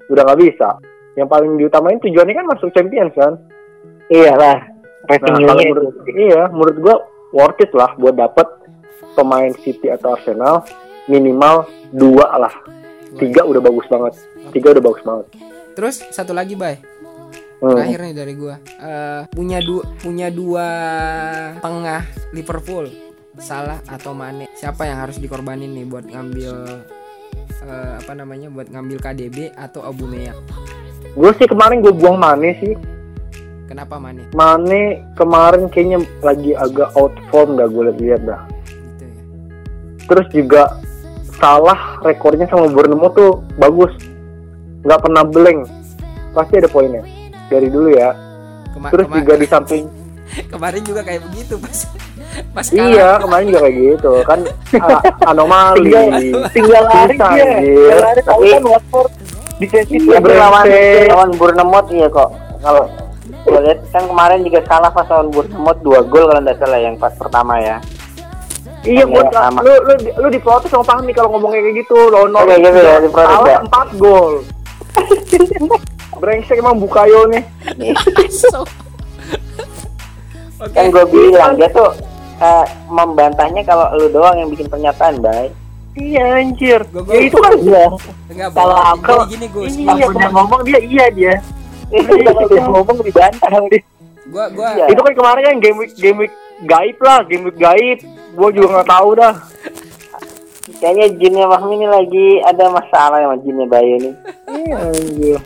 udah nggak bisa yang paling diutamain tujuannya kan masuk Champions kan Iyalah. Nah, kalau Revenue-nya menurut, iya, menurut gua worth it lah buat dapet pemain City atau Arsenal minimal dua lah. Tiga udah bagus banget. Tiga udah bagus banget. Terus satu lagi, Bay. Hmm. Terakhir nih dari gua. Eh, punya dua punya dua tengah Liverpool. Salah atau Mane. Siapa yang harus dikorbanin nih buat ngambil eh, apa namanya? Buat ngambil KDB atau Aubameyang? Gue sih kemarin gue buang Mane sih. Kenapa Mane? Mane kemarin kayaknya lagi agak out form dah gue lihat dah. Gitu ya. Terus juga salah rekornya sama Bournemouth tuh bagus. Nggak pernah blank. Pasti ada poinnya. Dari dulu ya. Kema- Terus kema- juga di samping kemarin juga kayak begitu pas pas kalah. Iya, kemarin juga kayak gitu kan anomali. tinggal tinggal lari dia tinggal lari Tapi- kan Watford defensif Iya, Tapi lawan lawan Bournemouth iya kok. Kalau gue lihat kan kemarin juga kalah pas lawan Bournemouth dua gol kalau nggak salah yang pas pertama ya. Iya, sama. lu lu lu diprotes sama Fahmi kalau ngomong kayak gitu. Oke, gitu ya, juga diprotes kalah ya. empat gol. Brengsek emang Bukayo nih. So- Oke. Kan gue bilang dia tuh eh, membantahnya kalau lu doang yang bikin pernyataan, baik. Iya anjir. Gua- gua- Ya itu kan iya Enggak Kalau bohong. aku- Gini, gini Gus. ini Gua- ya punya ngomong dia iya dia kalau dia ngomong dibantah dia Gua gua Iya. itu kan kemarin kan game week game week gaib lah, game week gaib. Gua juga nggak tahu dah. Kayaknya jinnya Fahmi ini lagi ada masalah sama jinnya Bayu nih. Iya anjir.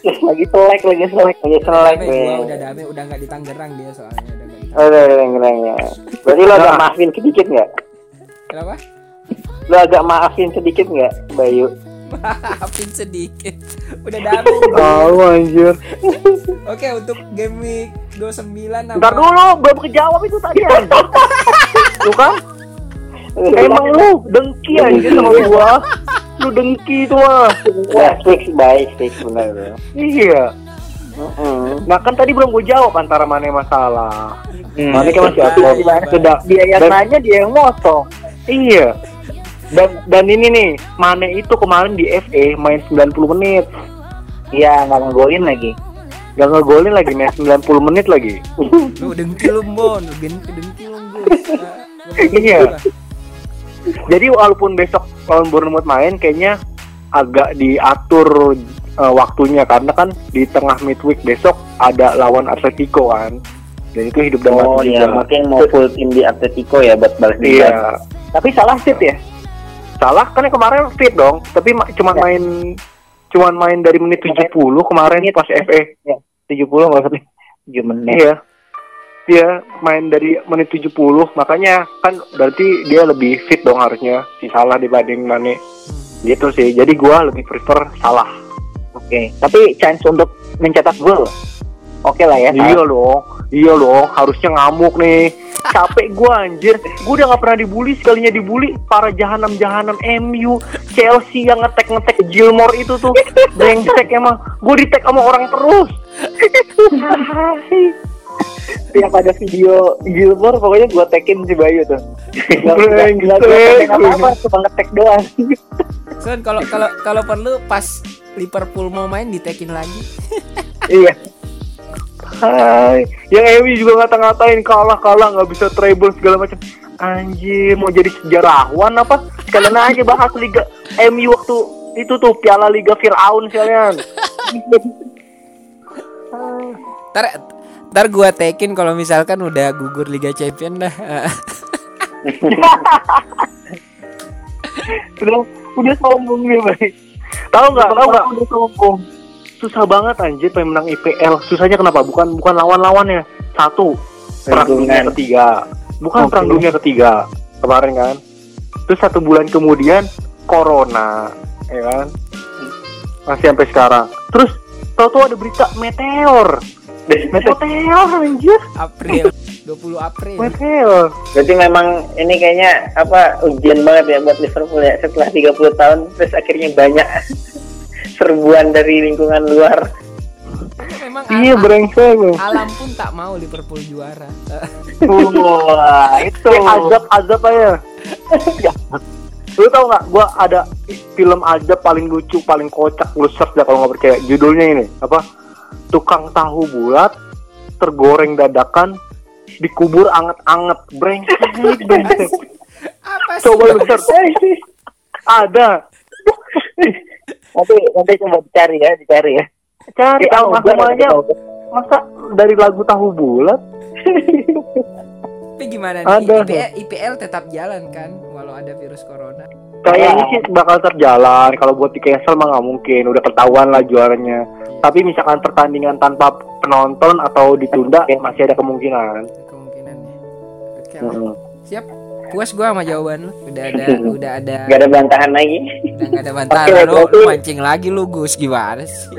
lagi selek lagi selek Lagi selek gua udah damai udah nggak di Tangerang dia soalnya udah nggak di Oh, udah, udah, udah, udah. Berarti lo Nah. maafin sedikit nggak? Kenapa? Lo agak maafin sedikit nggak, Bayu? Maafin sedikit. Udah damai. Tahu anjir. Oke, untuk game week 29 apa? Ntar dulu, belum kejawab itu tadi anjir. Kan? Emang lu dengki anjir sama gua. Lu dengki tuh mah. Ya, fix, baik, fix benar bro. Iya. Mm-mm. Nah kan tadi belum gue jawab antara mana yang masalah. Hmm. Mana kan masih. Gimana? Sudah. dia yang Dan- nanya dia yang motong Iya. Dan dan ini nih, Mane itu kemarin di FA main 90 menit. iya nggak ngegolin lagi Gak ngegolin lagi main 90 menit lagi. Lu dengki lu, Bon. Lu dengki lu, Iya. Jadi walaupun besok lawan Bournemouth main kayaknya agak diatur eh, waktunya karena kan di tengah midweek besok ada lawan Atletico kan. Dan itu hidup dan Oh mati iya, juga. mungkin mau full tim di Atletico ya buat balas dendam. Iya. tapi salah fit ya Salah kan yang kemarin fit dong, tapi ma- cuman Ya. main cuman main dari menit 70 kemarin Menit. pas FA. 70 nggak usah 7 menit Iya. Dia main dari menit 70, makanya kan berarti dia lebih fit dong harusnya si Salah dibanding Mane. Gitu sih. Jadi gua lebih prefer Salah. oke tapi chance untuk mencetak gol oke lah ya Iya dong. Iya dong, harusnya ngamuk nih. Capek gua anjir. Gua udah gak pernah dibully, sekalinya dibully para jahanam-jahanam MU, Chelsea yang ngetek-ngetek Gilmore itu tuh. Brengsek emang. Gua di-tag sama orang terus. yang pada video Gilmore pokoknya gua tekin si Bayu tuh nggak nggak- Brengsek. tekin apa apa cuma ngetek doang Son, kalau kalau kalau perlu pas Liverpool mau main ditekin lagi. iya Hai. Yang MU juga ngata-ngatain kalah-kalah nggak bisa treble segala macam. Anjir, mau jadi sejarawan apa? Sekalian aja bahas Liga MU waktu itu tuh Piala Liga Fir'aun sekalian. Ntar ntar gua tekin kalau misalkan udah gugur Liga Champion dah. udah udah sombong dia baik Tahu nggak? Tahu nggak? udah sombong Susah banget anjir pengen menang IPL. Susahnya kenapa? Bukan bukan lawan-lawannya. Satu, perang dunia ketiga. Bukan Oke. perang dunia ketiga kemarin kan. Terus satu bulan kemudian corona, ya kan? Masih sampai sekarang. Terus tahu-tahu ada berita meteor. Meteor anjir, April 20 April. meteor. Berarti memang ini kayaknya apa ujian banget ya buat Liverpool ya setelah 30 tahun terus akhirnya banyak serbuan dari lingkungan luar. Memang Iya alam, brengsek. lu. alam pun tak mau Liverpool juara. wah itu Kayak azab-azab aja. Lu tau nggak? Gua ada film azab paling lucu, paling kocak. Lu search dah kalau nggak percaya. Judulnya ini apa? Tukang tahu bulat tergoreng dadakan dikubur anget-anget. Brengsek, brengsek. Apa sih? Coba lu search. Ada. Nanti nanti coba dicari ya dicari ya Cari Kita mau almarhumnya. buat, Masa dari lagu tahu bulat? Tapi gimana nih? Ada. IPL, IPL tetap jalan kan walau ada virus corona. kayaknya sih bakal terjalan kalau buat di cancel mah nggak mungkin udah ketahuan lah juaranya tapi misalkan pertandingan tanpa penonton atau ditunda masih ada kemungkinan kemungkinan ya oke Mm-mm. siap puas gua sama jawaban lu udah ada udah ada Gak ada bantahan lagi. udah nggak ada bantahan Oke, lu berarti- mancing lagi lu Gus gimana sih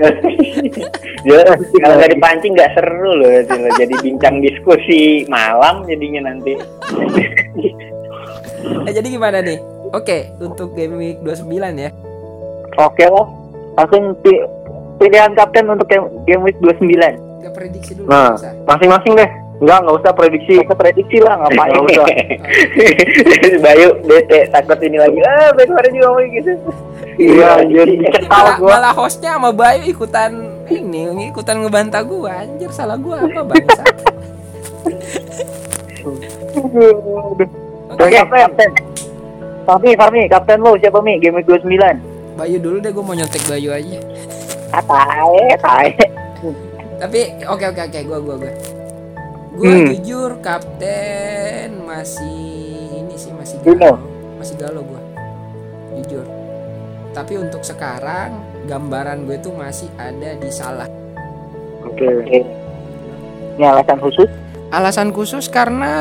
Kalau nggak dipancing nggak seru loh, loh. jadi bincang diskusi malam jadinya nanti. Eh, jadi gimana nih oke untuk game week 29 ya Oke lah. Langsung pi- pilihan kapten untuk game, game week 29. Gak prediksi dulu nah masing-masing deh nggak nggak usah prediksi Kita prediksi lah ngapain Nggak usah. Bayu bete takut ini lagi. Ah, baik kemarin juga ngomong gitu. iya anjir dicekal malah, gua malah hostnya sama Bayu ikutan ini ikutan ngebantah gua anjir salah gua apa bangsa Oke, Oke, kapten. Fahmi, Fahmi, kapten lu siapa Mi? Game week 29. Bayu dulu deh gua mau nyontek Bayu aja Ah, tae, tae. tapi oke oke oke gua gua gua gua Hmm. jujur kapten masih ini sih masih galau masih galau gua jujur tapi untuk sekarang gambaran gue tuh masih ada di salah oke Oke. Ini alasan khusus? alasan khusus karena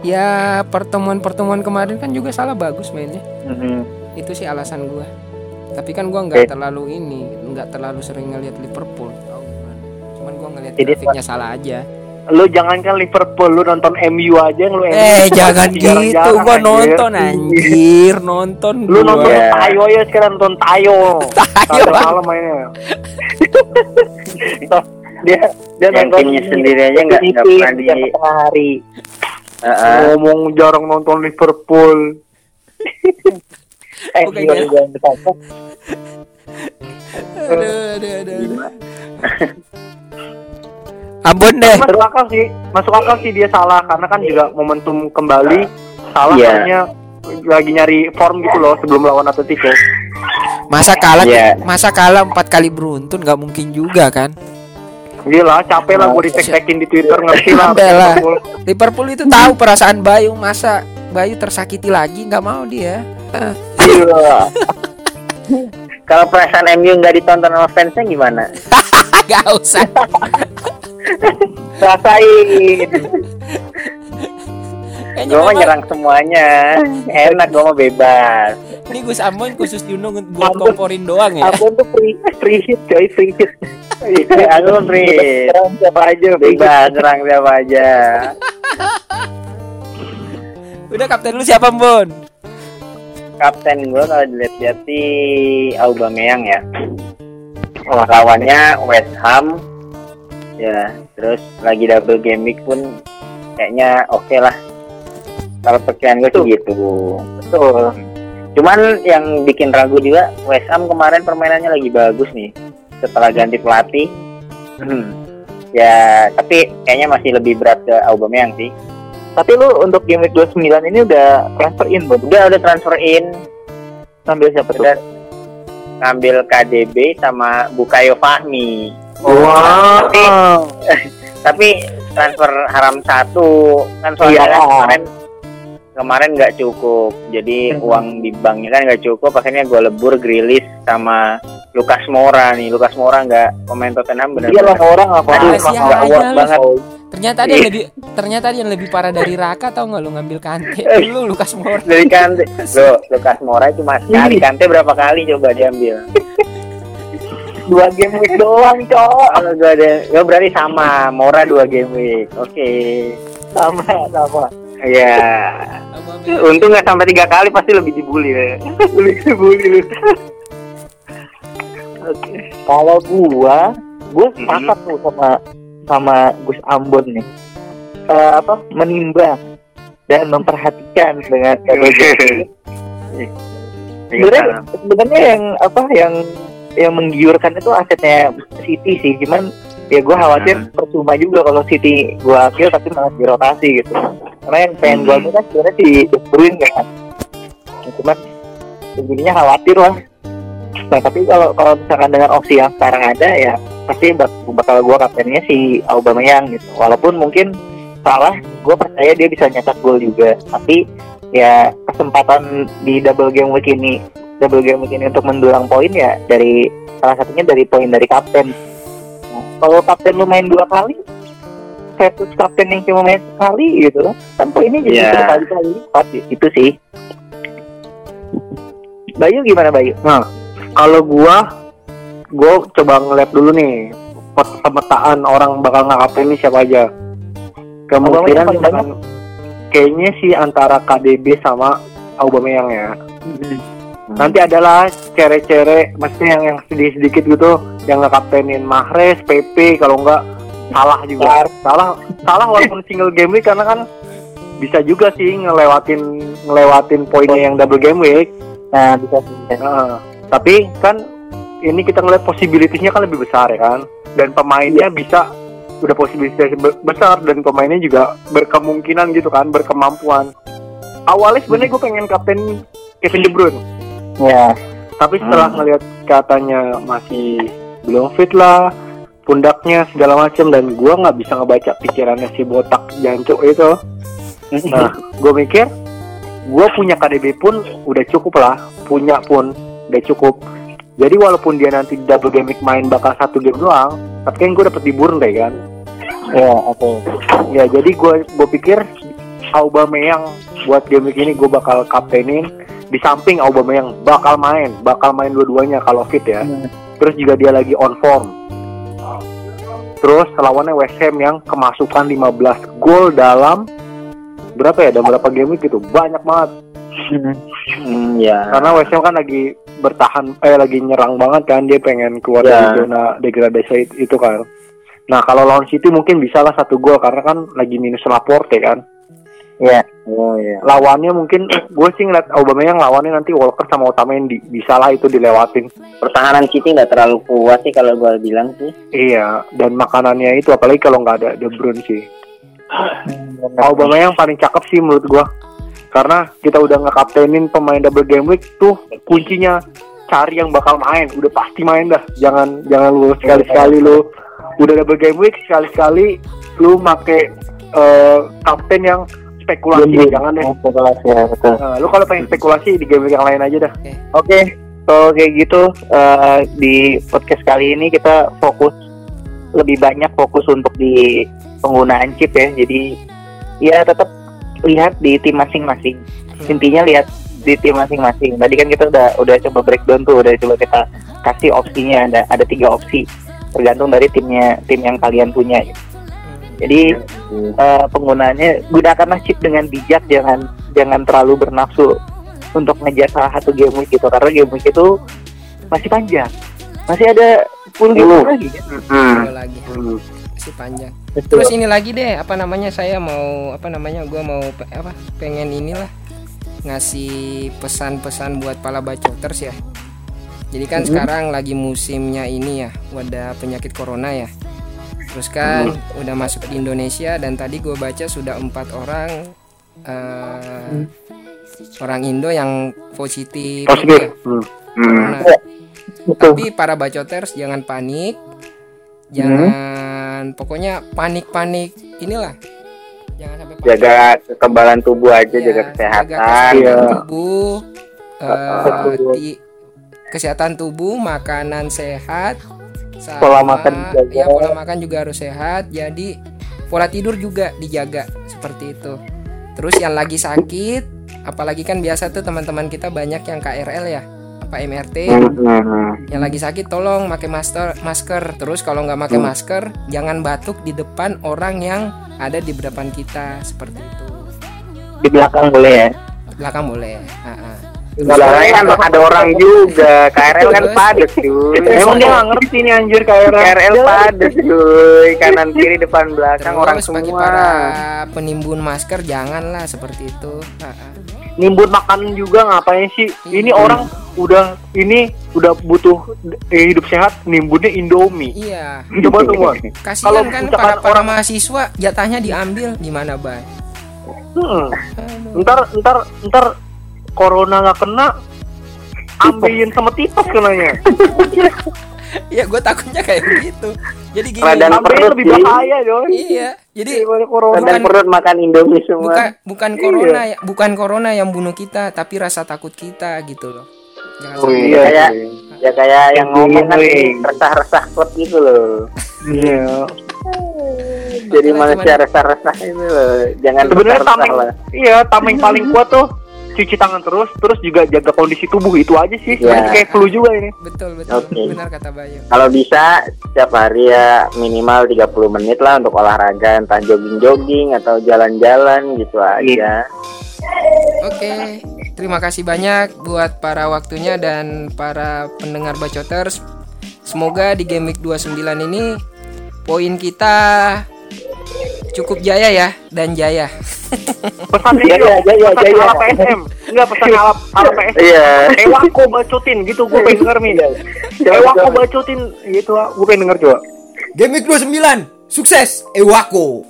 ya pertemuan-pertemuan kemarin kan juga salah bagus mainnya Mhm. itu sih alasan gua tapi kan gua nggak Oke. terlalu ini nggak terlalu sering ngelihat Liverpool gimana cuman gua ngelihat grafiknya salah aja lu jangankan Liverpool lu nonton MU aja lu eh jangan gitu gua anjir. nonton anjir nonton lu gua. nonton Iya. Tayo ya sekarang nonton Tayo Tayo, malam mainnya Dia dia Yang nonton timnya sendiri aja nggak nggak pernah di. yang hari. Heeh. ngomong jarang nonton Liverpool Eh, Bukan iya, ya. jangan ditangkap. aduh, aduh, aduh, aduh. Ambon deh masuk akal sih masuk akal sih dia salah karena kan juga momentum kembali salah Iya. kayaknya lagi nyari form gitu loh sebelum lawan Atletico masa kalah Iya. masa kalah empat kali beruntun nggak mungkin juga kan gila capek lah gue di di Twitter ngerti lah. Liverpool. Liverpool itu tahu perasaan Bayu masa Bayu tersakiti lagi nggak mau dia Iya. Kalau perasaan MU nggak ditonton sama fansnya gimana? Gak usah Rasain. Kayaknya Gue memang nyerang semuanya. Enak gue mah bebas. ini Gus Ambon khusus diundang buat komporin doang ya Aku tuh free free hit coy, free hit. Aku free. Serang siapa aja free hit. Bebas serang siapa aja. Udah kapten lu siapa Ambon? Kapten gue kalau dilihat-lihat sih Aubameyang ya. Lawannya West Ham. Ya, terus lagi double game week pun kayaknya oke lah. Kalau perkiraan gue sih gitu. Betul. Cuman yang bikin ragu juga West Ham kemarin permainannya lagi bagus nih setelah ganti pelatih. Hmm. Ya, tapi kayaknya masih lebih berat ke Aubameyang sih. Tapi lu untuk game week 29 ini udah transfer in belum? Udah udah transfer in, Sambil siapa tuh? Ngambil KDB sama Bukayo Fahmi. Wah. Tapi transfer haram satu kan soalnya Iya. kan kemarin kemarin nggak cukup. Jadi Hmm. uang di banknya kan nggak cukup. Akhirnya gue lebur Grilis sama Lukas Moura nih. Lukas Moura nggak pemain Tottenham Iya benar-benar lah orang apa? Aduh, nggak worth banget. Ternyata dia lebih ternyata dia lebih parah dari Raka tau nggak lu ngambil Kante lu Lukas Moura dari Kante lo Lukas Moura cuma sekali Kante berapa kali coba diambil Dua game week doang, cowok. kalau gue ada gue berarti sama Moura dua game week oke Sama, sama. Ya untung nggak sampai tiga kali pasti lebih dibully ya. lebih dibully lu Kalau gua, gua Mhm. sepakat tuh sama sama Gus Ambon nih. Eh, apa menimbang dan memperhatikan dengan sebenarnya sebenarnya yang apa yang yang menggiurkan itu asetnya City sih cuman ya gue khawatir Hmm. percuma juga kalau City gue ambil tapi malah dirotasi gitu. Karena yang pengen gue Hmm. ambil kan sebenarnya si De Bruyne kan. Ya, cuman khawatir lah. Nah tapi kalau kalau misalkan dengan opsi yang sekarang ada ya pasti bak bakal gue kaptennya si Aubameyang gitu. Walaupun mungkin salah gue percaya dia bisa nyetak gol juga. Tapi ya kesempatan di double game week ini double game week ini untuk mendulang poin ya dari salah satunya dari poin dari kapten. Nah, kalau kapten lu main dua kali versus kapten yang cuma main sekali gitu kan poinnya jadi Iya. berkali-kali lipat itu sih Bayu gimana Bayu? Kalau gua, gua coba ngeliat dulu nih pemetaan orang bakal ngakapin ini siapa aja. Kemungkinan kayaknya sih antara KDB sama Aubameyang ya. Nanti adalah cere-cere, maksudnya yang yang sedikit-sedikit gitu, yang ngekaptenin Mahrez, PP, kalau enggak salah juga. Salah, salah walaupun single game week karena kan bisa juga sih ngelewatin ngelewatin poinnya yang double game week. Nah bisa sih tapi kan ini kita ngeliat possibility-nya kan lebih besar ya kan, dan pemainnya bisa udah possibility be- besar dan pemainnya juga berkemungkinan gitu kan, berkemampuan. Awalnya sebenarnya gue pengen kapten Kevin De Bruyne, ya tapi setelah ngeliat katanya masih belum fit lah, pundaknya segala macam dan gua nggak bisa ngebaca pikirannya si botak jancuk itu. Nah, gue mikir gue punya KDB pun udah cukup lah, punya pun udah cukup. Jadi walaupun dia nanti double game week main bakal satu game doang, tapi kan gue dapet di deh kan. ya oke Ya jadi gue gue pikir Aubameyang buat game week ini gue bakal kaptenin. Di samping Aubameyang bakal main, bakal main dua-duanya kalau fit ya. Terus juga dia lagi on form. Terus lawannya West Ham yang kemasukan 15 gol dalam berapa ya? Dalam berapa game week gitu? Banyak banget. Hmm, ya. Karena West Ham kan lagi bertahan eh lagi nyerang banget kan dia pengen keluar Ya. dari zona degradasi it- itu kan. Nah, kalau lawan City mungkin bisa lah satu gol karena kan lagi minus Laporte kan. Ya Oh iya. Lawannya mungkin gue sih ngeliat Aubameyang lawannya nanti Walker sama Otamendi. Bisa lah itu dilewatin. Pertahanan City nggak terlalu kuat sih kalau gue bilang sih. Iya, dan makanannya itu apalagi kalau nggak ada De Bruyne sih. Aubameyang paling cakep sih menurut gua. Karena kita udah ngekaptenin pemain double game week tuh kuncinya cari yang bakal main, udah pasti main dah. Jangan jangan lu sekali-sekali lu udah double game week sekali-sekali lu make eh, kapten yang spekulasi, jangan deh. spekulasi ya betul Nah, lu kalau pengen spekulasi di game yang lain aja dah. Oke, kalau kayak gitu eh, di podcast kali ini kita fokus lebih banyak fokus untuk di penggunaan chip ya. Jadi ya tetap lihat di tim masing-masing. Intinya lihat di tim masing-masing. Tadi kan kita udah udah coba breakdown tuh, udah coba kita kasih opsinya ada ada tiga opsi tergantung dari timnya tim yang kalian punya. Jadi eh, penggunaannya gunakanlah chip dengan bijak, jangan jangan terlalu bernafsu untuk ngejar salah satu game week gitu karena game week itu masih panjang. Masih ada 10 game lagi kan? Hmm. Lagi. Masih panjang. Terus ini lagi deh apa namanya saya mau apa namanya gua mau pe- apa pengen inilah ngasih pesan-pesan buat para bacoters ya. Jadi kan sekarang lagi musimnya ini ya wadah penyakit corona ya terus kan udah masuk ke Indonesia dan tadi gue baca sudah empat orang eh, orang Indo yang positif Positif. ya, Hmm. corona. betul Tapi para bacoters jangan panik. Jangan pokoknya panik-panik inilah. Jangan sampai panik. Jaga kekebalan tubuh aja, Ya, jaga jaga kesehatan. kesehatan Iya. tubuh. eh, ti- kesehatan tubuh, makanan sehat, sama- Pola makan dijaga. Ya, pola makan juga harus sehat. Jadi pola tidur juga dijaga seperti itu. Terus yang lagi sakit, apalagi kan biasa tuh teman-teman kita banyak yang KRL ya, apa MRT Hmm. yang lagi sakit tolong pakai masker masker terus kalau nggak pakai masker jangan batuk di depan orang yang ada di depan kita seperti itu di belakang boleh ya belakang boleh Ha, ha. Belakangnya kan ada orang juga. KRL kan padat cuy. Emang dia nggak ngerti nih anjir KRL. KRL padat cuy. Kanan kiri depan belakang terus orang bagi semua. para penimbun masker janganlah seperti itu. Nimbun makanan juga ngapain sih? Ini Iya. orang udah ini udah butuh eh, hidup sehat, nimbunnya Indomie. iya Coba semua. kasihan Kalau kan para, para orang- mahasiswa jatahnya diambil gimana bay Hmm. Ntar ntar ntar corona nggak kena, ambilin sama tipes kenanya. Iya, gue takutnya kayak begitu. Jadi gini. Radang Sampai perut, lebih bahaya Jon Iya, jadi corona Radang perut makan Indomie semua. bukan bukan corona ya, bukan corona yang bunuh kita, tapi rasa takut kita gitu loh. Jangan oh iya Kayak- sih. Ya kayak yang ngomong kan Wing. resah-resah klub gitu loh. iya Jadi manusia resah-resah itu loh. Jangan sebenarnya tameng lah. iya tameng paling kuat tuh cuci tangan terus terus juga jaga kondisi tubuh itu aja sih sebenarnya Iya. kayak flu juga ini Betul, betul. Oke. Benar kata Bayu. Kalau bisa setiap hari ya minimal 30 menit lah untuk olahraga entah jogging-jogging atau jalan-jalan gitu aja. Oke, terima kasih banyak buat para waktunya dan para pendengar bacoters. Semoga di Game Week 29 ini poin kita cukup jaya ya dan jaya. pesannya Jaya, jaya, pesan jaya. ala PSM enggak pesan ala ala PSM Iya. Ewako bacotin gitu gue pengen denger nih Ewako bacotin gitu gue pengen denger coba. Game Week 29, sukses Ewako.